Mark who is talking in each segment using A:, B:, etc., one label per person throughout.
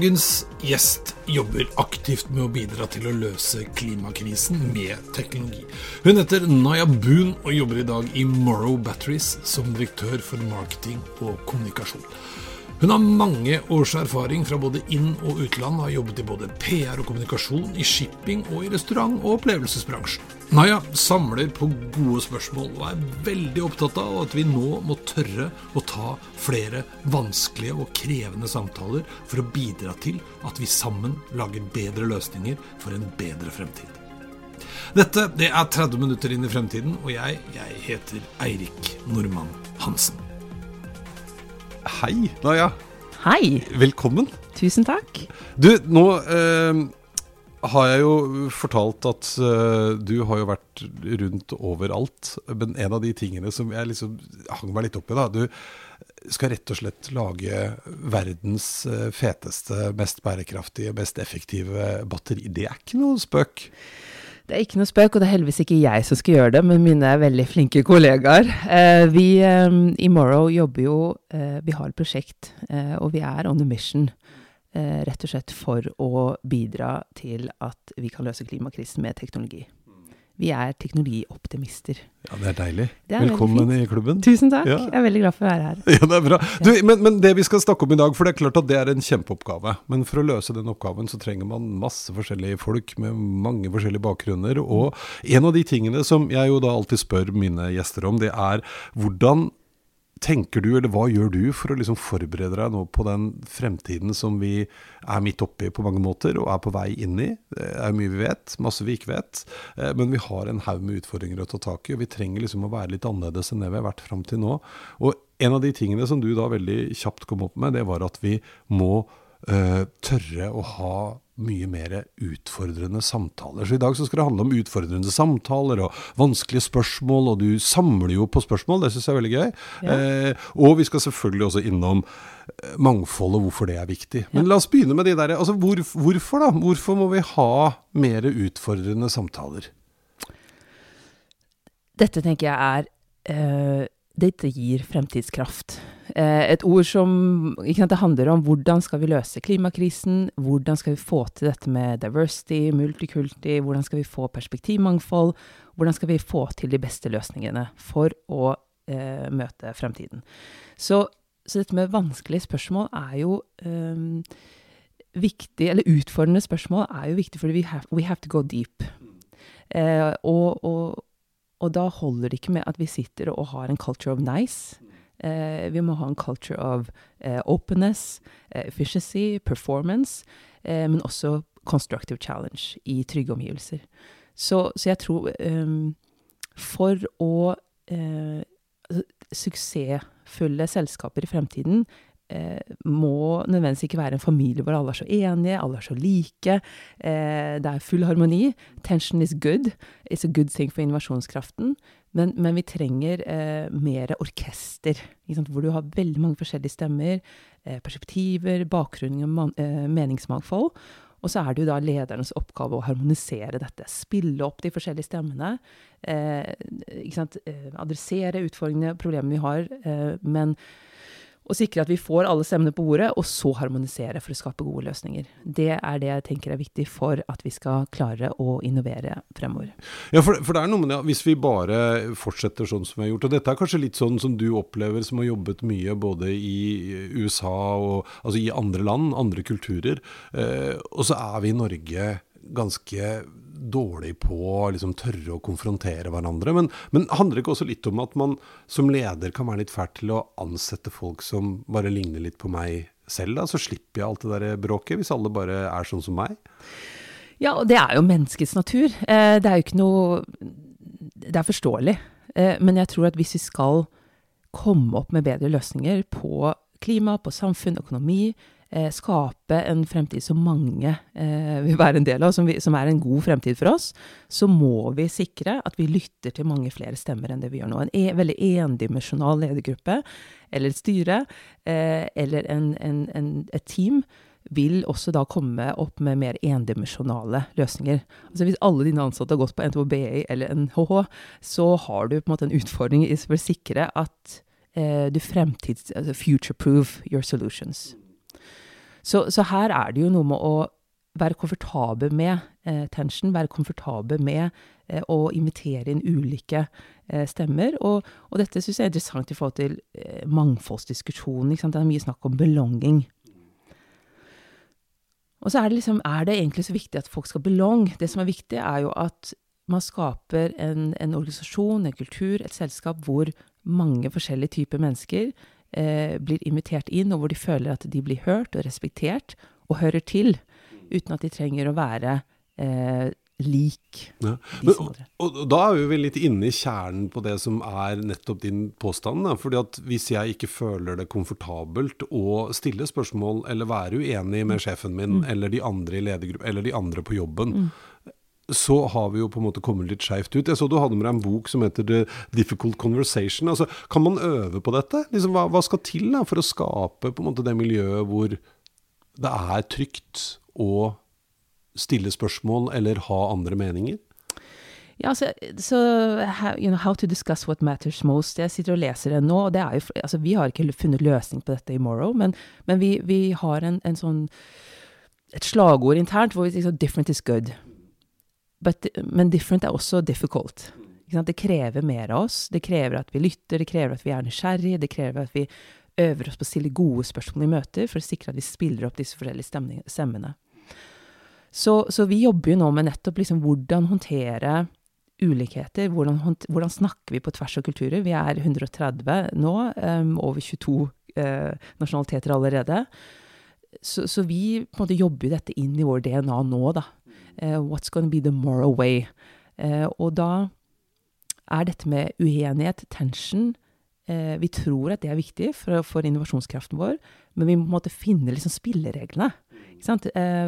A: Dagens gjest jobber aktivt med å bidra til å løse klimakrisen med teknologi. Hun heter Naya Boon og jobber i dag i Morrow Batteries som direktør for marketing og kommunikasjon. Hun har mange års erfaring fra både inn- og utland, har jobbet i både PR og kommunikasjon, i shipping og i restaurant- og opplevelsesbransjen. Naya samler på gode spørsmål og er veldig opptatt av at vi nå må tørre å ta flere vanskelige og krevende samtaler for å bidra til at vi sammen lager bedre løsninger for en bedre fremtid. Dette det er 30 minutter inn i fremtiden, og jeg, jeg heter Eirik Normann Hansen.
B: Hei, Naja.
C: Hei.
B: Velkommen.
C: Tusen takk.
B: Du, nå eh, har jeg jo fortalt at eh, du har jo vært rundt overalt. Men en av de tingene som jeg liksom hang meg litt opp i, da Du skal rett og slett lage verdens eh, feteste, mest bærekraftige, mest effektive batteri. Det er ikke noe spøk?
C: Det er ikke noe spøk, og det er heldigvis ikke jeg som skal gjøre det, men mine veldig flinke kollegaer. Eh, vi eh, i Morrow jobber jo eh, Vi har et prosjekt, og vi er on a mission. Rett og slett for å bidra til at vi kan løse klimakrisen med teknologi. Vi er teknologioptimister.
B: Ja, Det er deilig.
C: Det er
B: Velkommen i klubben.
C: Tusen takk.
B: Ja.
C: Jeg er veldig glad for å være her.
B: Ja, det er bra. Du, men, men det vi skal snakke om i dag, for det er klart at det er en kjempeoppgave. Men for å løse den oppgaven så trenger man masse forskjellige folk med mange forskjellige bakgrunner. Og en av de tingene som jeg jo da alltid spør mine gjester om, det er hvordan tenker du, eller hva gjør du for å liksom forberede deg nå på den fremtiden som vi er midt oppi på mange måter, og er på vei inn i? Det er mye vi vet, masse vi ikke vet. eh, Men vi har en haug med utfordringer å ta tak i, og vi trenger liksom å være litt annerledes enn det vi har vært fram til nå. Og en av de tingene som du da veldig kjapt kom opp med, det var at vi må eh, tørre å ha mye mer utfordrende samtaler. Så i dag så skal det handle om utfordrende samtaler og vanskelige spørsmål, og du samler jo på spørsmål, det syns jeg er veldig gøy.
C: Ja.
B: Eh, og vi skal selvfølgelig også innom eh, mangfold og hvorfor det er viktig. Men la oss begynne med de der, altså hvor, hvorfor da? Hvorfor må vi ha mer utfordrende samtaler?
C: Dette tenker jeg er eh, Dette gir fremtidskraft. Eh, et ord som sant, Det handler om hvordan skal vi løse klimakrisen, hvordan skal vi få til dette med diversity, multikulti, hvordan skal vi få perspektivmangfold, hvordan skal vi få til de beste løsningene for å eh, møte fremtiden. Så, så dette med vanskelige spørsmål er jo eh, viktig, eller utfordrende spørsmål er jo viktig fordi we have, we have to go deep. Eh, og, og, og da holder det ikke med at vi sitter og har en culture of nice. Eh, vi må ha en culture of eh, openness, eh, efficiency, performance, men også constructive challenge i trygge omgivelser. Så, så jeg tror um, For å altså, Suksessfulle selskaper i fremtiden må nødvendigvis ikke være en familie hvor alle er så enige, alle er så like. Eh, det er full harmoni. Tension is good. It's a good thing for innovasjonskraften. Men, men vi trenger eh, mer orkester, hvor du har veldig mange forskjellige stemmer, eh, perspektiver, bakgrunn, eh, meningsmangfold. Og så er det jo da ledernes oppgave å harmonisere dette. Spille opp de forskjellige stemmene. Eh? Eh, adressere utfordringene, problemene vi har. Eh, men å sikre at vi får alle stemmene på bordet, og så harmonisere for å skape gode løsninger. Det er det jeg tenker er viktig for at vi skal klare å innovere fremover.
B: Ja, for, for det er noe med det, hvis vi bare fortsetter sånn som vi har gjort, og dette er kanskje litt sånn som du opplever som har jobbet mye både i USA og altså i andre land, andre kulturer, eh, og så er vi i Norge ganske dårlig på å liksom tørre å konfrontere hverandre. Men, men handler det ikke også litt om at man som leder kan være litt fælt til å ansette folk som bare ligner litt på meg selv, da? Så slipper jeg alt det der bråket, hvis alle bare er sånn som meg?
C: Ja, og det er jo menneskets natur. Eh, det er jo ikke noe Det er forståelig. Eh, men jeg tror at hvis vi skal komme opp med bedre løsninger på klima, på samfunn, økonomi, skape en fremtid som mange eh, vil være en del av, som, vi, som er en god fremtid for oss, så må vi sikre at vi lytter til mange flere stemmer enn det vi gjør nå. En e veldig endimensjonal ledergruppe, eller et styre, eh, eller en, en, en, et team, vil også da komme opp med mer endimensjonale løsninger. Altså Hvis alle dine ansatte har gått på NTHBI eller NHH, så har du på en måte en utfordring i å sikre at eh, du fremtids... Altså future-proof your solutions. Så, så, her er det jo noe med å være komfortabel med eh, tension, være komfortabel med eh, å invitere inn ulike eh, stemmer. Og, og dette syns jeg er interessant i forhold til eh, mangfoldsdiskusjonen. Det er mye snakk om belonging. Og så er det liksom Er det egentlig så viktig at folk skal belong? Det som er viktig, er jo at man skaper en, en organisasjon, en kultur, et selskap hvor mange forskjellige typer mennesker blir invitert inn, og hvor de føler at de blir hørt og respektert og hører til, uten at de trenger å være eh, lik
B: ja. Men, og, og, da er vi litt inne i kjernen på det som er nettopp din påstand. Da. fordi at hvis jeg ikke føler det komfortabelt å stille spørsmål eller være uenig med sjefen min mm. eller de andre i eller de andre på jobben, mm så har vi jo på en måte kommet litt skeivt ut. Jeg så du hadde med deg en bok som heter The Difficult Conversation. Altså, kan man øve på dette? Liksom, hva, hva, skal til da, for å skape på en måte det miljøet hvor det er trygt å stille spørsmål eller ha andre meninger?
C: Ja, så, så you know, How to discuss what matters most. Jeg sitter og leser det nå. og det er jo, altså, Vi har ikke funnet løsning på dette i Morrow, men, men vi, vi, har en, en sånn et slagord internt hvor vi sier 'different is good'. But, men different er også difficult. Det krever mer av oss. Det krever at vi lytter, det krever at vi er nysgjerrige, det krever at vi øver oss på å stille gode spørsmål i møter for å sikre at vi spiller opp disse forskjellige stemmene. Så, så, vi jobber jo nå med nettopp liksom hvordan håndtere ulikheter. Hvordan, hvordan, snakker vi på tvers av kulturer? Vi er 130 nå, um, over 22 uh, eh, nasjonaliteter allerede. Så, så, vi på en måte jobber jo dette inn i vår DNA nå, da. Uh, what's gonna be the moral way? Uh, og da er dette med uenighet, tension uh, Vi tror at det er viktig for, for, innovasjonskraften vår, men vi må på en måte finne liksom spillereglene.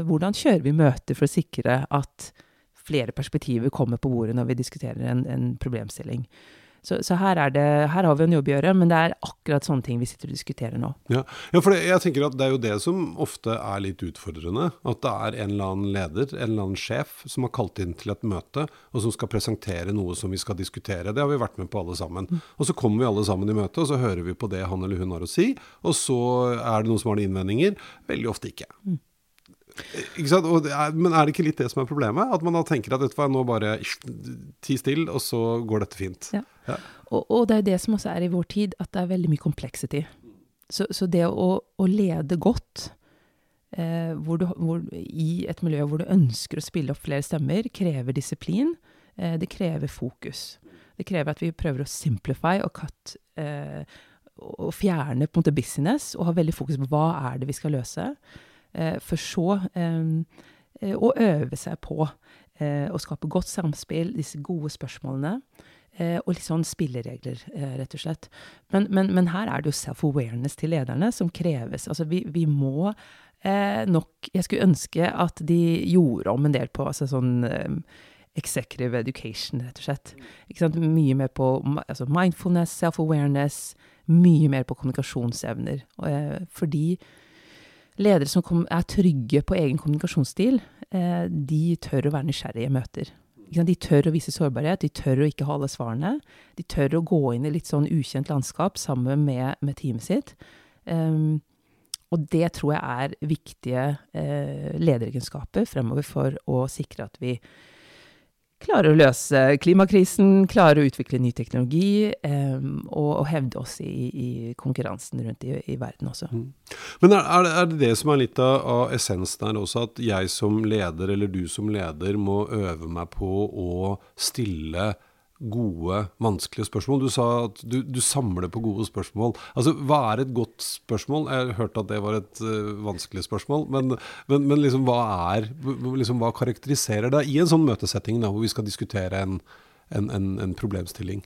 C: hvordan kjører vi møter for å sikre at flere perspektiver kommer på bordet når vi diskuterer en, en problemstilling? Så, så her, det, her, har vi en jobb å gjøre, men det er akkurat sånne ting vi sitter og diskuterer nå.
B: Ja, ja for det, jeg tenker at det er jo det som ofte er litt utfordrende. At det er en eller annen leder, en eller annen sjef, som har kalt inn til et møte, og som skal presentere noe som vi skal diskutere. Det har vi vært med på alle sammen. Mm. Og så kommer vi alle sammen i møte, og så hører vi på det han eller hun har å si. Og så er det noen som har innvendinger. Veldig ofte ikke. Mm. Er, men er det ikke litt det som er problemet? At man da tenker at vet du nå bare ti still, og så går dette fint. Ja.
C: ja. Og, og, det er det som også er i vår tid, at det er veldig mye complexity. Så, så det å, å, lede godt eh, hvor du, hvor, i et miljø hvor du ønsker å spille opp flere stemmer, krever disiplin. Eh, det krever fokus. Det krever at vi prøver å simplify og cut eh, og fjerne på en måte business, og ha veldig fokus på hva er det vi skal løse. Eh, for så eh, å øve seg på eh, å skape godt samspill, disse gode spørsmålene. og litt sånn spilleregler, rett og slett. Men, men, men her er det jo self-awareness til lederne som kreves. Altså, vi, vi må Eh, nok Jeg skulle ønske at de gjorde om en del på altså sånn eh, executive education, rett og slett. Mye mer på altså mindfulness, self-awareness, mye mer på kommunikasjonsevner. Eh, fordi ledere som er trygge på egen kommunikasjonsstil, eh, de tør å være nysgjerrige i møter. De tør å vise sårbarhet, de tør å ikke ha alle svarene. De tør å gå inn i litt sånn ukjent landskap sammen med, med teamet sitt. Um, og det tror jeg er viktige uh, lederegenskaper fremover for å sikre at vi klarer å løse klimakrisen, klarer å utvikle ny teknologi um, og, og, hevde oss i, i konkurransen rundt i, i, verden også. Mm.
B: Men er, er, det det som er litt av, av essensen her også, at jeg som leder, eller du som leder, må øve meg på å stille gode, vanskelige spørsmål. Du sa at du, du, samler på gode spørsmål. Altså, Hva er et godt spørsmål? Jeg har hørt at det var et uh, vanskelig spørsmål. Men, men, men liksom, hva, er, liksom, hva karakteriserer det i en sånn møtesetting da, hvor vi skal diskutere en, en, en, en problemstilling?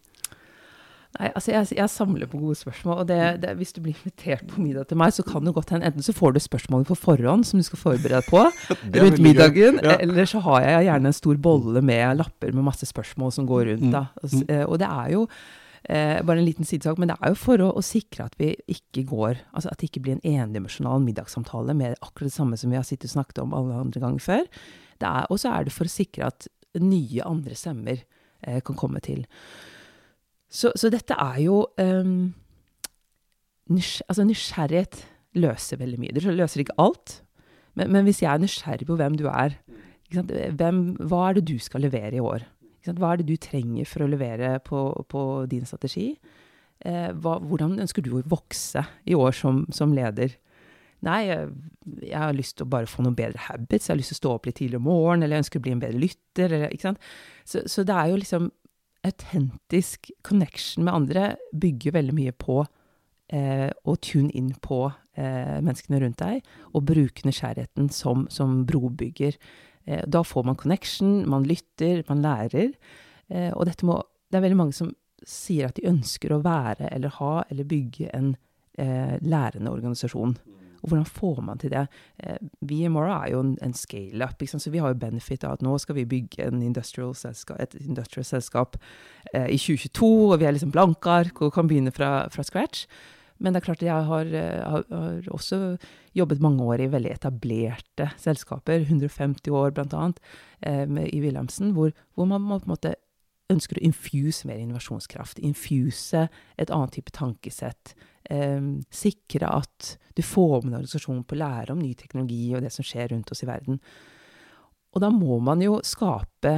C: Nei, altså jeg, jeg, samler på gode spørsmål. Og det, det, hvis du blir invitert på middag til meg, så kan det godt hende enten så får du spørsmålet på forhånd som du skal forberede deg på rundt middagen, ja. eller så har jeg gjerne en stor bolle med lapper med masse spørsmål som går rundt. da. Mm. Altså, mm. Og det er jo eh, bare en liten sidesak, men det er jo for å, å, sikre at vi ikke går Altså at det ikke blir en endimensjonal middagssamtale med akkurat det samme som vi har sittet og snakket om alle andre ganger før. Og så er det for å sikre at nye andre stemmer eh, kan komme til. Så, så dette er jo um, nys altså nysgjerrighet. løser veldig mye. Det løser ikke alt, men, men hvis jeg er nysgjerrig på hvem du er, hvem, hva er det du skal levere i år? Hva er det du trenger for å levere på, på din strategi? Eh, hva, hvordan ønsker du å vokse i år som, som leder? Nei, jeg, jeg, har lyst til å bare få noen bedre habits. Jeg har lyst til å stå opp litt tidlig om morgenen, eller jeg ønsker å bli en bedre lytter. Eller? Så, så, det er jo liksom autentisk connection med andre bygger veldig mye på eh, å tune inn på eh, menneskene rundt deg, og bruke nysgjerrigheten som, som brobygger. Eh, da får man connection, man lytter, man lærer. Eh, og må Det er veldig mange som sier at de ønsker å være eller ha eller bygge en eh, lærende organisasjon. Og hvordan får man til det? Eh, vi i Mora er jo en, en scale-up, så vi har jo benefit av at nå skal vi bygge industrial selskap, et industrial selskap eh, i 2022, og vi er liksom blanke ark og kan begynne fra, fra, scratch. Men det er klart at jeg har, eh, har, har, også jobbet mange år i veldig etablerte selskaper, 150 år bl.a., eh, i Wilhelmsen, hvor, hvor man må på en måte ønsker å infuse mer innovasjonskraft. Infuse et annet type tankesett sikre at du får med en organisasjon på å lære om ny teknologi og det som skjer rundt oss i verden. Og da må man jo skape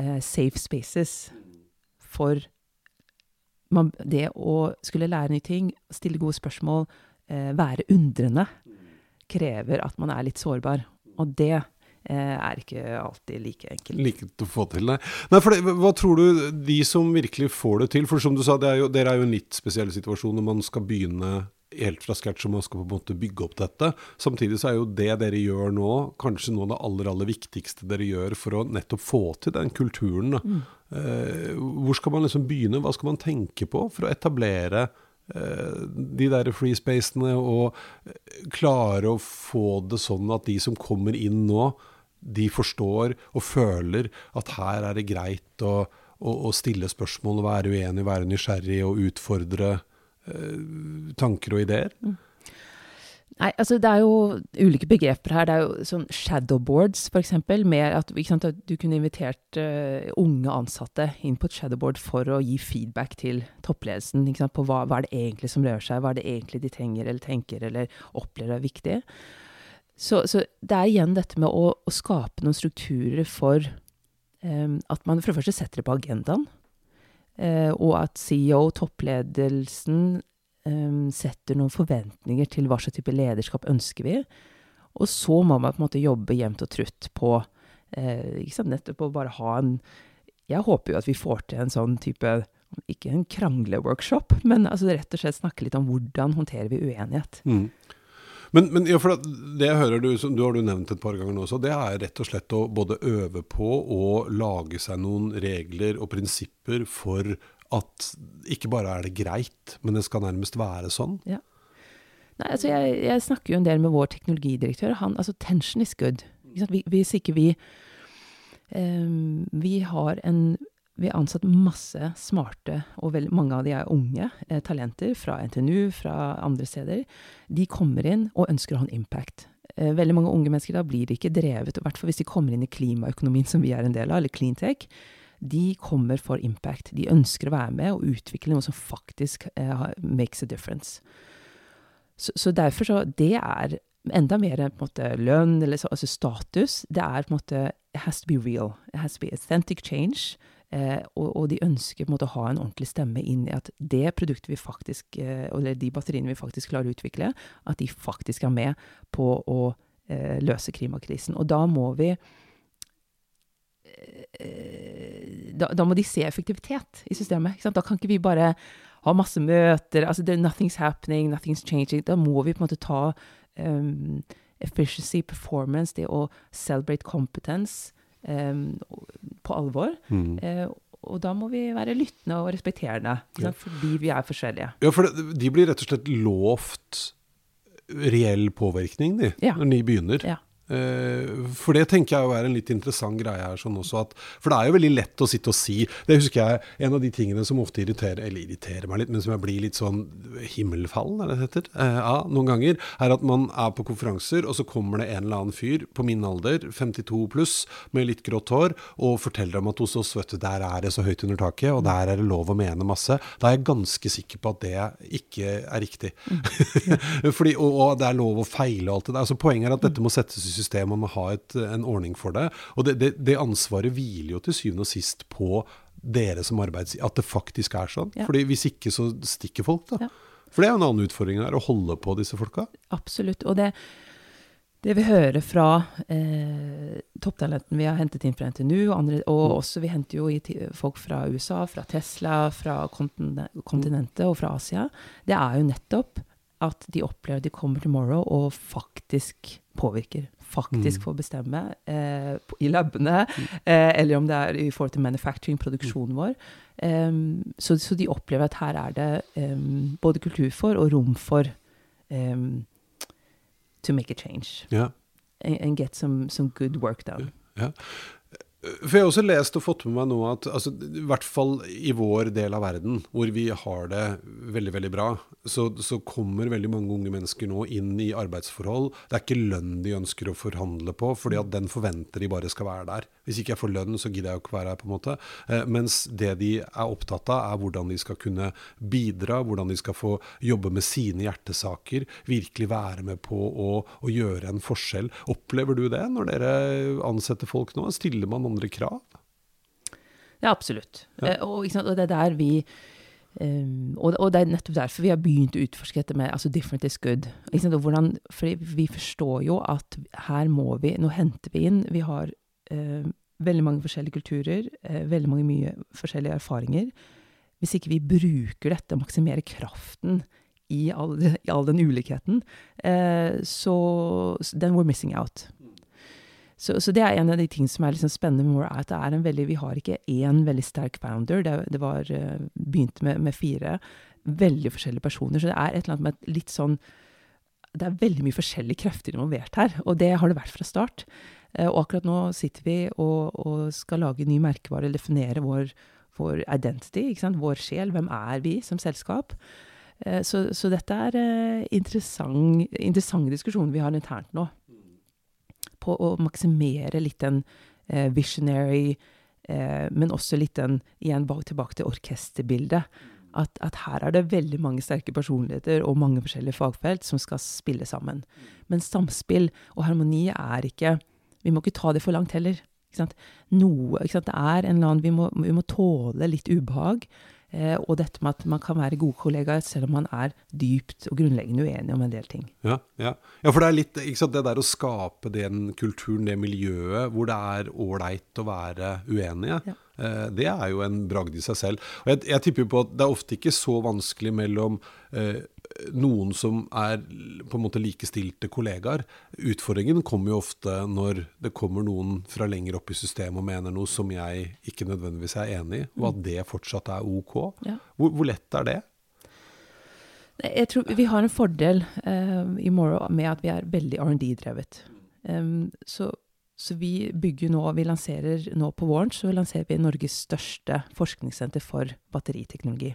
C: eh, safe spaces for man, det å skulle lære nye ting, stille gode spørsmål, eh, være undrende, krever at man er litt sårbar. Og det er ikke alltid like enkelt.
B: Like å få til, nei. nei for det, hva tror du de som virkelig får det til For som du sa, er jo, dere er jo en litt spesiell situasjon når man skal begynne helt fra scratch og man skal på en måte bygge opp dette. Samtidig så er jo det dere gjør nå, kanskje noe av det aller aller viktigste dere gjør for å nettopp få til den kulturen. Mm. Eh, hvor skal man liksom begynne? Hva skal man tenke på for å etablere eh, de der free spacene og eh, klare å få det sånn at de som kommer inn nå, de forstår og føler at her er det greit å, å, å stille spørsmål, være uenig, være nysgjerrig og utfordre eh, tanker og ideer? Mm.
C: Nei, altså det er jo ulike begreper her. Det er jo sånn shadowboards, f.eks. Med at, sant, du kunne invitert uh, unge ansatte inn på et shadowboard for å gi feedback til toppledelsen sant, på hva, hva, er det egentlig som rører seg, hva er det egentlig de trenger eller tenker eller opplever er viktig. Så, så, det er igjen dette med å, å skape noen strukturer for um, at man for det første setter det på agendaen, uh, og at CEO, toppledelsen, um, setter noen forventninger til hva slags type lederskap ønsker vi. Og så må man på en måte jobbe jevnt og trutt på uh, sant, nettopp å bare ha en Jeg håper jo at vi får til en sånn type ikke en krangleworkshop, men altså rett og slett snakke litt om hvordan håndterer vi uenighet. Mm.
B: Men, men ja, for det jeg hører du, som du har du nevnt et par ganger nå også, det er rett og slett å både øve på og lage seg noen regler og prinsipper for at ikke bare er det greit, men det skal nærmest være sånn. Ja.
C: Nei, altså jeg, jeg, snakker jo en del med vår teknologidirektør. Han, altså tension is good. Hvis ikke vi um, Vi har en vi har ansatt masse smarte, og vel, mange av de er unge, eh, talenter fra NTNU, fra andre steder. De kommer inn og ønsker å ha en impact. Eh, veldig mange unge mennesker da blir ikke drevet, i hvert fall hvis de kommer inn i klimaøkonomien som vi er en del av, eller cleantech. De kommer for impact. De ønsker å være med og utvikle noe som faktisk eh, makes a difference. Så, så, derfor så Det er enda mer på en måte lønn, eller så, altså status. Det er på en måte It has to be real. It has to be authentic change. Eh, og, og, de ønsker på en måte å ha en ordentlig stemme inn i at det produktet vi faktisk, eh, eller de batteriene vi faktisk klarer å utvikle, at de faktisk er med på å eh, løse klimakrisen. Og da må vi da, da, må de se effektivitet i systemet. Da kan ikke vi bare ha masse møter. altså Nothing's happening, nothing's changing. Da må vi på en måte ta um, efficiency, performance, det å celebrate competence um, på alvor. Mm. Eh, og da må vi være lyttende og respekterende, ja. fordi vi er forskjellige.
B: Ja, for det, de blir rett og slett lovt reell påvirkning, de, ja. når de begynner. Ja. Eh, for det tenker jeg er en litt interessant greie her. sånn også at, For det er jo veldig lett å sitte og si Det husker jeg en av de tingene som ofte irriterer eller irriterer meg litt, men som jeg blir litt sånn himmelfallen, er det det heter? Eh, ja, noen ganger, er at man er på konferanser, og så kommer det en eller annen fyr på min alder, 52 pluss, med litt grått hår, og forteller om at hos oss, vet du, der er det så høyt under taket, og der er det lov å mene masse. Da er jeg ganske sikker på at det ikke er riktig. Mm. Fordi, og, og, det er lov å feile og alt det der. Så poenget er at dette må settes i system, man må ha et, en ordning for det. Og det, det, det, ansvaret hviler jo til syvende og sist på dere som arbeidsgiver, At det faktisk er sånn. Ja. Fordi hvis ikke så stikker folk, da. Ja. For det er jo en annen utfordring her, å holde på disse folka.
C: Absolutt. Og det, det vi hører fra eh, topptalenten vi har hentet inn fra NTNU, og, andre, og mm. også vi henter jo folk fra USA, fra Tesla, fra kontinentet og fra Asia, det er jo nettopp at de opplever at de kommer til Morrow og faktisk påvirker. Faktisk mm. får bestemme eh, i labene, mm. eh, eller om det er i forhold til manufacturing, produksjonen vår. Um, så, så, de opplever at her er det um, både kultur for og rom for um, to make a change.
B: Yeah.
C: And, and, get some, some good work done.
B: Ja. For jeg har også lest og fått med meg nå at altså, i hvert fall i vår del av verden, hvor vi har det veldig veldig bra, så, så, kommer veldig mange unge mennesker nå inn i arbeidsforhold. Det er ikke lønn de ønsker å forhandle på, fordi at den forventer de bare skal være der. Hvis ikke jeg får lønn, så gidder jeg jo ikke være her, på en måte. Eh, mens det de er opptatt av, er hvordan de skal kunne bidra, hvordan de skal få jobbe med sine hjertesaker, virkelig være med på å, å gjøre en forskjell. Opplever du det når dere ansetter folk nå? Stiller man andre krav?
C: Ja, absolutt. Ja. Eh, og, og, det er der vi um, og, og, det er nettopp derfor vi har begynt å utforske dette med altså 'different is good'. Hvordan, for vi forstår jo at her må vi Nå henter vi inn Vi har uh, veldig mange forskjellige kulturer, uh, veldig mange mye forskjellige erfaringer. Hvis ikke vi bruker dette og maksimerer kraften i all, i all den ulikheten, uh, så then we're missing out. Så, så, det er en av de tingene som er liksom spennende med More, at det er en veldig, vi har ikke én veldig sterk founder. Det, det var, uh, begynte med, med, fire veldig forskjellige personer. Så det er et eller annet med litt sånn Det er veldig mye forskjellige krefter involvert her, og det har det vært fra start. Uh, og akkurat nå sitter vi og, og skal lage ny merkevare, eller definere vår, vår identity, vår sjel. Hvem er vi som selskap? Uh, så, så, dette er en interessant, interessant diskusjon vi har internt nå på å maksimere litt den eh, visionary, eh, men også litt den Igjen tilbake til orkesterbildet. At, at, her er det veldig mange sterke personligheter og mange forskjellige fagfelt som skal spille sammen. Men samspill og harmoni er ikke Vi må ikke ta det for langt heller. Ikke Noe, ikke Det er en eller annen vi må, vi må tåle litt ubehag. Eh, og dette med at man kan være gode kollegaer selv om man er dypt og grunnleggende uenig om en del ting.
B: Ja, ja. ja for det er litt sant, det der å skape den kulturen, det miljøet, hvor det er ålreit å være uenige. Ja. Eh, det er jo en bragd i seg selv. Og jeg, jeg tipper på at det er ofte ikke så vanskelig mellom eh, noen som er på en måte likestilte kollegaer. Utfordringen kommer jo ofte når det kommer noen fra lenger opp i systemet og mener noe som jeg ikke nødvendigvis er enig i, og at det fortsatt er ok. Ja. Hvor, hvor, lett er det?
C: Jeg tror Vi har en fordel uh, i Morrow med at vi er veldig R&D-drevet. Um, så, så, vi bygger nå, vi lanserer nå på våren så lanserer vi Norges største forskningssenter for batteriteknologi.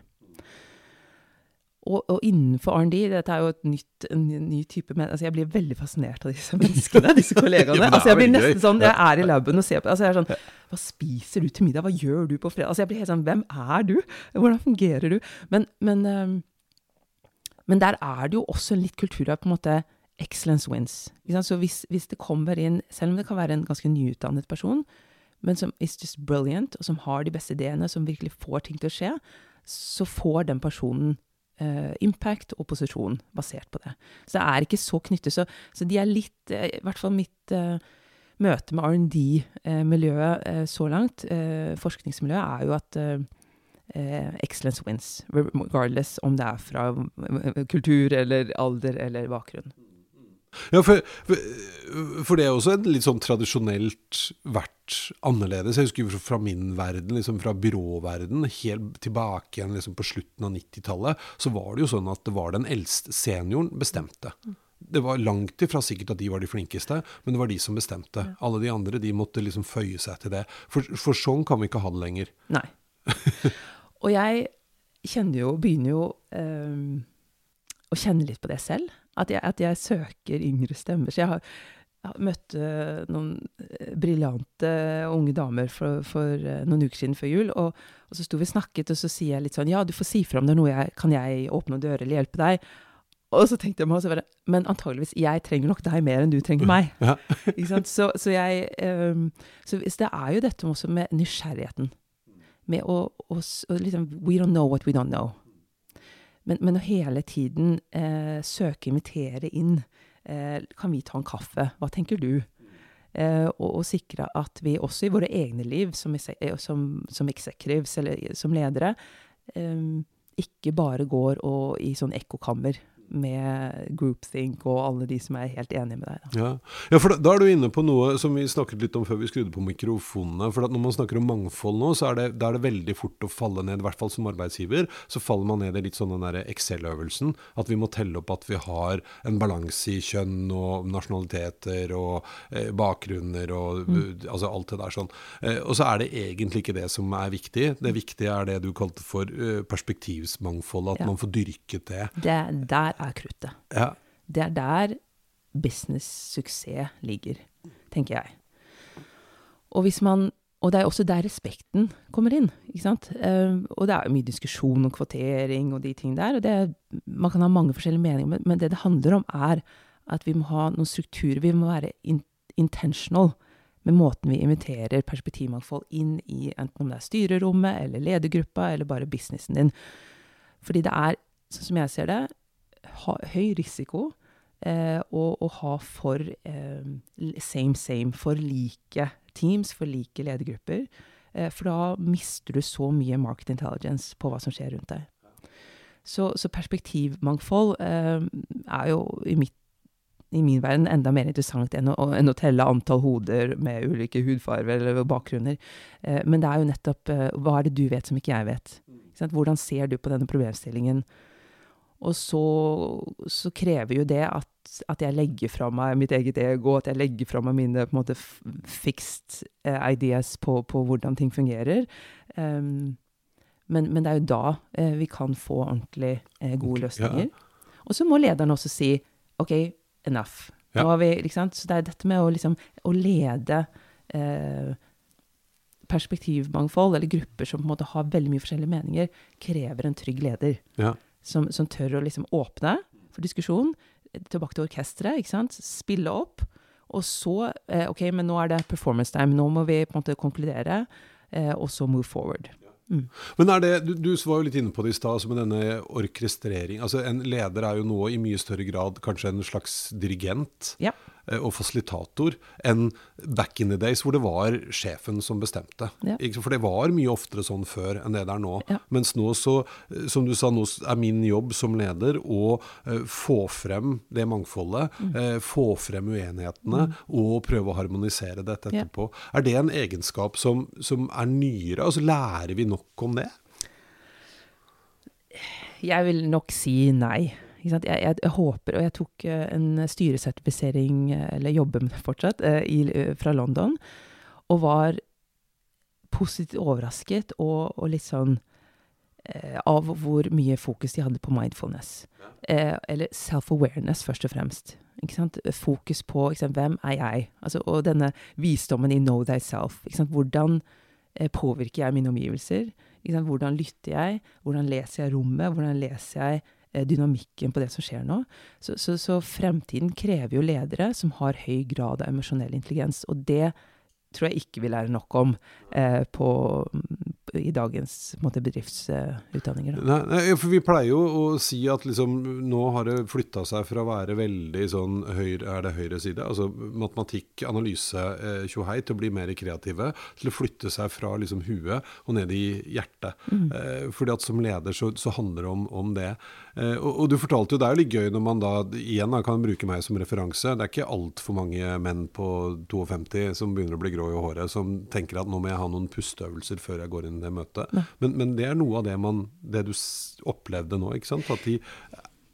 C: Og, og, innenfor R&D, dette er jo nytt, en ny type men, altså Jeg blir veldig fascinert av disse menneskene, disse kollegaene. ja, altså Jeg blir nesten sånn, jeg er i laben og ser på altså jeg er sånn, Hva spiser du til middag? Hva gjør du på fredag? Altså Jeg blir helt sånn Hvem er du? Hvordan fungerer du? Men, men, um, men der er det jo også en litt kultur av på en måte excellence wins. Så hvis, hvis, det kommer inn, selv om det kan være en ganske nyutdannet person, men som is just brilliant, og som har de beste ideene, som virkelig får ting til å skje, så får den personen impact og posisjon basert på det. Så det er ikke så knyttet. Så, så de er litt uh, I hvert fall mitt uh, møte med R&D-miljøet så langt, forskningsmiljøet, er jo at excellence wins. Regardless om det er fra kultur eller alder eller bakgrunn.
B: Ja, for, for, det er også en litt sånn tradisjonelt vært annerledes. Jeg husker fra min verden, liksom fra byråverden, helt tilbake igjen liksom på slutten av 90-tallet, så var det jo sånn at det var den eldste senioren bestemte. det var langt ifra sikkert at de var de flinkeste, men det var de som bestemte. Alle de andre de måtte liksom føye seg til det. For, for sånn kan vi ikke ha det lenger.
C: Nei. og jeg kjenner jo, begynner jo um, å kjenne litt på det selv. At jeg, at jeg søker yngre stemmer. Så jeg har, jeg møtte noen eh, briljante unge damer for, for, eh, noen uker siden før jul. Og, og så sto vi og snakket, og så sier jeg litt sånn Ja, du får si fra om det er noe jeg Kan jeg åpne noen dører eller hjelpe deg? Og så tenkte jeg meg også, men antageligvis, jeg trenger nok deg mer enn du trenger meg. Ja. ikke sant? Så, så jeg um, Så det er jo dette også med nysgjerrigheten. Med å, å, å liksom We don't know what we don't know. Men, men å hele tiden eh, søke, invitere inn eh, Kan vi ta en kaffe? Hva tenker du? Eh, og, og, sikre at vi også i våre egne liv som, eh, som, som executives eller som ledere eh, ikke bare går og, i sånn ekkokammer med groupthink og alle de som er helt enige med deg.
B: Ja. ja, for da, da, er du inne på noe som vi snakket litt om før vi skrudde på mikrofonene. For når man snakker om mangfold nå, så er det, er det veldig fort å falle ned, i hvert fall som arbeidsgiver, så faller man ned i litt sånn den derre Excel-øvelsen. At vi må telle opp at vi har en balanse i kjønn og nasjonaliteter og eh, bakgrunner og mm. altså alt det der sånn. Eh, og så er det egentlig ikke det som er viktig. Det viktige er det du kalte for eh, perspektivsmangfold. At ja. man får dyrket det.
C: det der er kruttet.
B: Ja.
C: Det er der business-suksess ligger, tenker jeg. Og, man, og, det er også der respekten kommer inn. ikke sant? Uh, og det er mye diskusjon om kvotering og de ting der. og det, Man kan ha mange forskjellige meninger, men, men, det det handler om, er at vi må ha noen strukturer. Vi må være in intentional med måten vi inviterer perspektivmangfold inn i, enten om det er styrerommet eller ledergruppa eller bare businessen din. Fordi det er, sånn som jeg ser det, ha, høy risiko eh, å, å, ha for eh, same same, for like teams, for like ledergrupper. Eh, for da mister du så mye market intelligence på hva som skjer rundt deg. Så, så perspektivmangfold eh, er jo i, mitt, i min verden enda mer interessant enn å, enn å, telle antall hoder med ulike hudfarver eller bakgrunner. Eh, men det er jo nettopp eh, hva er det du vet som ikke jeg vet? Hvordan ser du på denne problemstillingen? Og så, så, krever jo det at, at, jeg legger fra meg mitt eget ego, at jeg legger fra meg mine på en måte fixed uh, ideas på, på, hvordan ting fungerer. Um, men, men, det er jo da uh, vi kan få ordentlig uh, gode løsninger. Ja. Og så må lederen også si OK, enough. Ja. Nå har vi, ikke sant? Så det er dette med å, liksom, å lede perspektivmangfold, eller grupper som på en måte har veldig mye forskjellige meninger, krever en trygg leder.
B: Ja
C: som, som tør å liksom åpne for diskusjon. Tilbake til orkesteret, ikke sant. Spille opp. Og så eh, OK, men nå er det performance time. Nå må vi på en måte konkludere, eh, og så move forward.
B: Mm. Men er det, du, du, var jo litt inne på det i stad, altså med denne orkestrering. Altså En leder er jo nå i mye større grad kanskje en slags dirigent.
C: Ja.
B: Eh, og fasilitator enn back in the days hvor det var sjefen som bestemte. Ja. For det var mye oftere sånn før enn det det er nå. Ja. Mens nå så, eh, som du sa, nå er min jobb som leder å uh, få frem det mangfoldet. Mm. Få frem uenighetene mm. og prøve å harmonisere dette etterpå. Ja. Er det en egenskap som, som er nyere? Altså Lærer vi nok om det?
C: Jeg vil nok si nei. Jeg, jeg, jeg, håper, og jeg tok eh, en styresertifisering, eh, eller jobber med det fortsatt, eh, i, fra London, og var positivt overrasket og, og litt sånn eh, av hvor mye fokus de hadde på mindfulness. Eh, eller self-awareness, først og fremst. Fokus på sant, hvem er jeg? Altså, og denne visdommen i know thyself. Hvordan eh, påvirker jeg mine omgivelser? Hvordan lytter jeg? Hvordan leser jeg rommet? Hvordan leser jeg dynamikken på det som skjer nå. Så, så, så, fremtiden krever jo ledere som har høy grad av emosjonell intelligens. Og det tror jeg ikke vi lærer nok om eh, på, i dagens måte, bedriftsutdanninger.
B: Uh, nei, nei, for Vi pleier jo å si at liksom, nå har det flytta seg fra å være veldig sånn høyre, er det høyre side, altså matematikk, analyse, eh, til å bli mer kreative. Til å flytte seg fra liksom, huet og ned i hjertet. Mm. Eh, fordi at som leder så, så handler det om, om det. Eh, og, og, du fortalte jo, det er jo litt gøy når man da igjen da, kan bruke meg som referanse. Det er ikke altfor mange menn på 52 som begynner å bli grå i håret, som tenker at nå må jeg ha noen pusteøvelser før jeg går inn i det møtet. Men, men, det er noe av det, man, det du opplevde nå, ikke sant? At de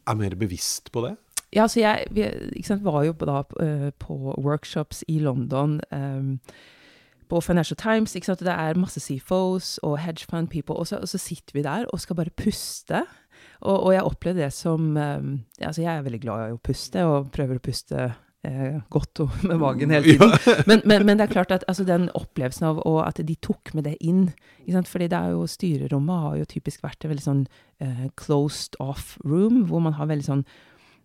B: er mer bevisst på det?
C: Ja, så jeg sant, var jo på, da, uh, på workshops i London. Um, på Financial Times. ikke sant, Det er masse CFOs og hedge fund people, og så, og så sitter vi der og skal bare puste. Og, og jeg opplevde det som um, altså Jeg er veldig glad i å puste, og prøver å puste eh, godt og med magen hele tiden. Men, men, men, det er klart at altså, den opplevelsen av og at de tok med det inn fordi det er jo Styrerommet har jo typisk vært et veldig sånn eh, closed off room, hvor man har veldig sånn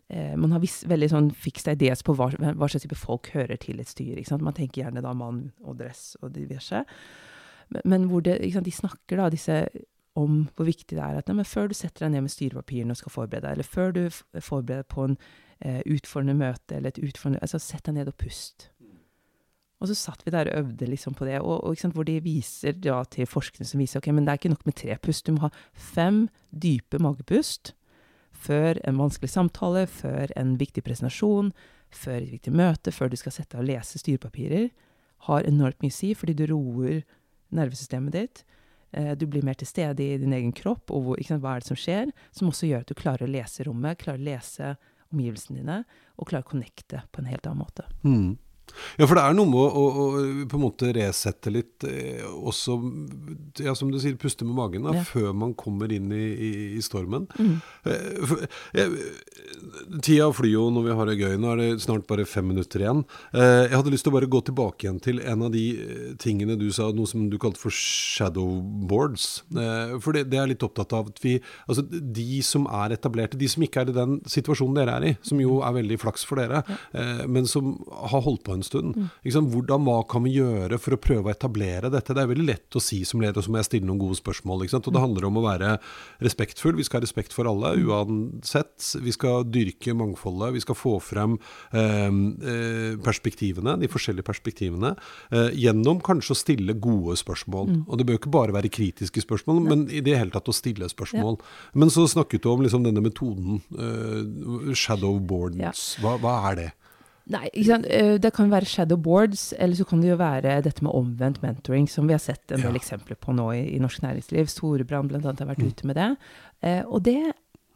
C: eh, man har viss, veldig sånn fikse idees på hva, hva, slags type folk hører til et styre. Man tenker gjerne da mann og dress og diverse. Men, men hvor det, de snakker da disse om hvor viktig det er at nei, før du setter deg ned med styrepapirene og skal forberede deg, eller før du forbereder på en eh, utfordrende møte eller et utfordrende Altså, sett deg ned og pust. Og så satt vi der og øvde liksom på det, og, og sant, hvor de viser ja, til forskere som viser ok, men det er ikke nok med tre pust. Du må ha fem dype magepust før en vanskelig samtale, før en viktig presentasjon, før et viktig møte, før du skal sette deg og lese styrepapirer. Har enormt mye å si, fordi du roer nervesystemet ditt. Eh, du blir mer til stede i din egen kropp, og hvor, sant, hva er det som skjer, som også gjør at du klarer å lese rommet, klarer å lese omgivelsene dine, og klarer å connecte på en helt annen måte.
B: Mm. Ja, for det er noe med å, å, å på en måte resette litt, eh, også ja, som du sier, puste med magen da, ja. før man kommer inn i, i, i stormen. Mm. Eh, for, eh, tida flyr jo når vi har det gøy. Nå er det snart bare fem minutter igjen. Eh, jeg hadde lyst til å bare gå tilbake igjen til en av de eh, tingene du sa, noe som du kalte for shadowboards. Eh, for det, det, er jeg litt opptatt av at vi Altså, de som er etablerte, de som ikke er i den situasjonen dere er i, som jo er veldig flaks for dere, men som har holdt på en en stund. Mm. Hvordan, Hva kan vi gjøre for å prøve å etablere dette? Det er veldig lett å si som leder, og så må jeg stille noen gode spørsmål. Og Det mm. handler om å være respektfull. Vi skal ha respekt for alle, uansett. Vi skal dyrke mangfoldet. Vi skal få frem ehm, eh, perspektivene, de forskjellige perspektivene, eh, gjennom kanskje å stille gode spørsmål. Mm. Og det bør ikke bare være kritiske spørsmål, men i det hele tatt å stille spørsmål. Ja. Men så snakket du om liksom denne metoden, uh, shadowboards. Ja. Hva, hva er det?
C: Nei, eh, det kan være shadowboards, eller så kan det jo være dette med omvendt mentoring, som vi har sett en del ja. eksempler på nå i, i norsk næringsliv. Storebrand bl.a. har vært mm. ute med det. Eh, og det,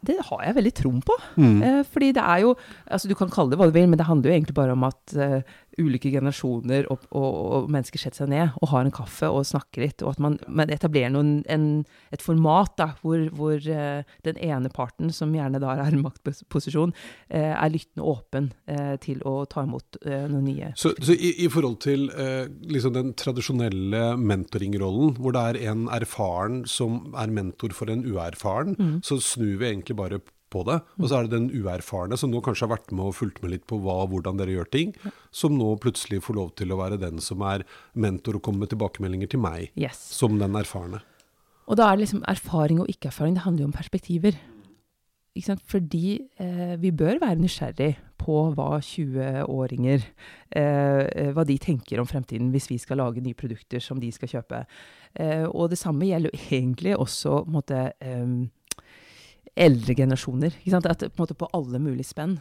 C: det, har jeg veldig troen på. Mm. Eh, fordi det er jo altså Du kan kalle det hva du vil, men det handler jo egentlig bare om at eh, ulike generasjoner og, og, og, mennesker setter seg ned og har en kaffe og snakker litt, og at man, man etablerer noen, en, et format da, hvor, hvor uh, den ene parten, som gjerne da er i maktposisjon, uh, er lyttende åpen uh, til å ta imot noen nye.
B: Så, så i, i, forhold til liksom den tradisjonelle mentoringrollen, hvor det er en erfaren som er mentor for en uerfaren, mm. så snur vi egentlig bare på det. Og så er det den uerfarne som nå kanskje har vært med og fulgt med litt på hva, hvordan dere gjør ting, som nå plutselig får lov til å være den som er mentor og kommer med tilbakemeldinger til meg,
C: yes.
B: som den erfarne.
C: Og da er det liksom erfaring og ikke-erfaring, det handler jo om perspektiver. Fordi eh, vi bør være nysgjerrig på hva 20-åringer eh, Hva de tenker om fremtiden hvis vi skal lage nye produkter som de skal kjøpe. Eh, og det samme gjelder jo egentlig også måte, eh, eldre generasjoner. At, på, på alle mulige spenn.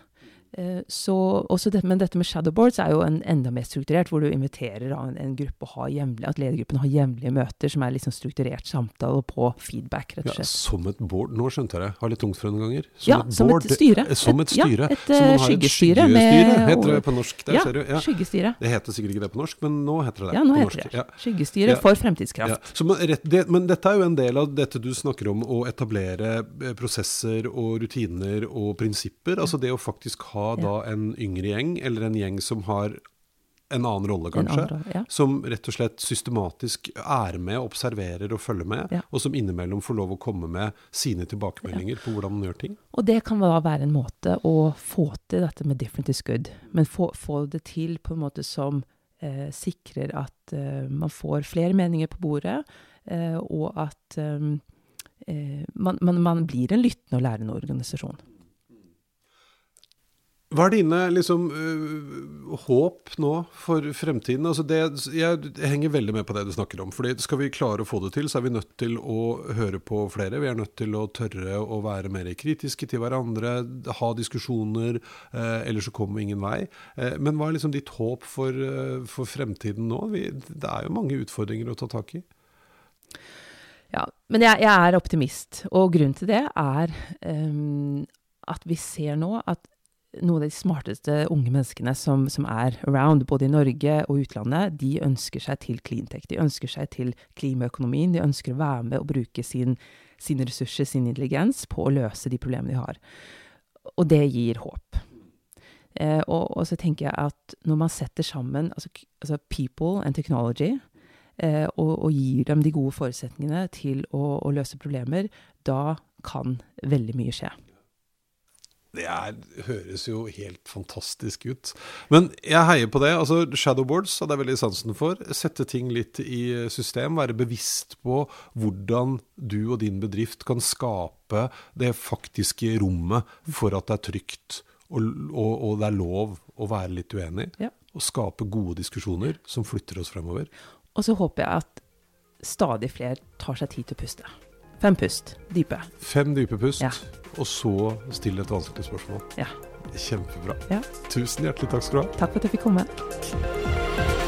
C: Eh, så, det, men dette med shadowboards er jo en, enda mer strukturert, hvor du inviterer en, en gruppe ha hjemlig, at ledergruppen har jevnlige møter som er liksom strukturert samtale på feedback, rett og slett.
B: Ja, som et board, nå skjønte jeg det. Har litt tungt for noen ganger.
C: Som ja, et som board, et styre.
B: Som et styre.
C: Ja, et har skyggestyre. skyggestyre
B: heter det på norsk. Der,
C: ja, ser du. Ja. skyggestyre.
B: Det heter sikkert ikke det på norsk, men nå heter det det.
C: Ja, nå heter det. Ja. Skyggestyre for fremtidskraft.
B: Så, men, det, men dette er jo en del av dette du snakker om, å etablere eh, prosesser og rutiner og prinsipper. Altså det å faktisk ha da en yngre gjeng, eller en gjeng som har en annen rolle, kanskje. Annen, ja. Som rett og slett systematisk er med, observerer og følger med. Ja. Og som innimellom får lov å komme med sine tilbakemeldinger ja. på hvordan man gjør ting.
C: Og det kan da være en måte å få til dette med 'different is good'. Men få, få det til på en måte som eh, sikrer at eh, man får flere meninger på bordet, eh, og at eh, eh, man, man, man, blir en lyttende og lærende organisasjon.
B: Hva er dine liksom, uh, håp nå for fremtiden? Altså det, jeg, henger veldig med på det du snakker om. fordi Skal vi klare å få det til, så er vi nødt til å høre på flere. Vi er nødt til å tørre å være mer kritiske til hverandre, ha diskusjoner. Uh, ellers så kommer vi ingen vei. Uh, men hva er liksom ditt håp for, for fremtiden nå? Vi, det er jo mange utfordringer å ta tak i.
C: Ja, men jeg, jeg er optimist. Og grunnen til det er um, at vi ser nå at noen av de smarteste unge menneskene som, som, er around, både i Norge og utlandet, de ønsker seg til cleantech. De ønsker seg til klimaøkonomien. De ønsker å være med og bruke sin, sine ressurser, sin intelligens, på å løse de problemene de har. Og det gir håp. Eh, og, og, så tenker jeg at når man setter sammen altså, altså people and technology, eh, og, og, gir dem de gode forutsetningene til å, å løse problemer, da kan veldig mye skje.
B: Det er, høres jo helt fantastisk ut. Men jeg heier på det. altså Shadowboards hadde jeg veldig sansen for. Sette ting litt i system. Være bevisst på hvordan du og din bedrift kan skape det faktiske rommet for at det er trygt og, og, og det er lov å være litt uenig. Ja. Og skape gode diskusjoner som flytter oss fremover.
C: Og så håper jeg at stadig flere tar seg tid til å puste. Fem pust. Dype.
B: Fem dype pust, ja. og så stille et vanskelig spørsmål.
C: Ja.
B: Kjempebra.
C: Ja.
B: Tusen hjertelig takk skal du ha.
C: Takk for at jeg fikk komme.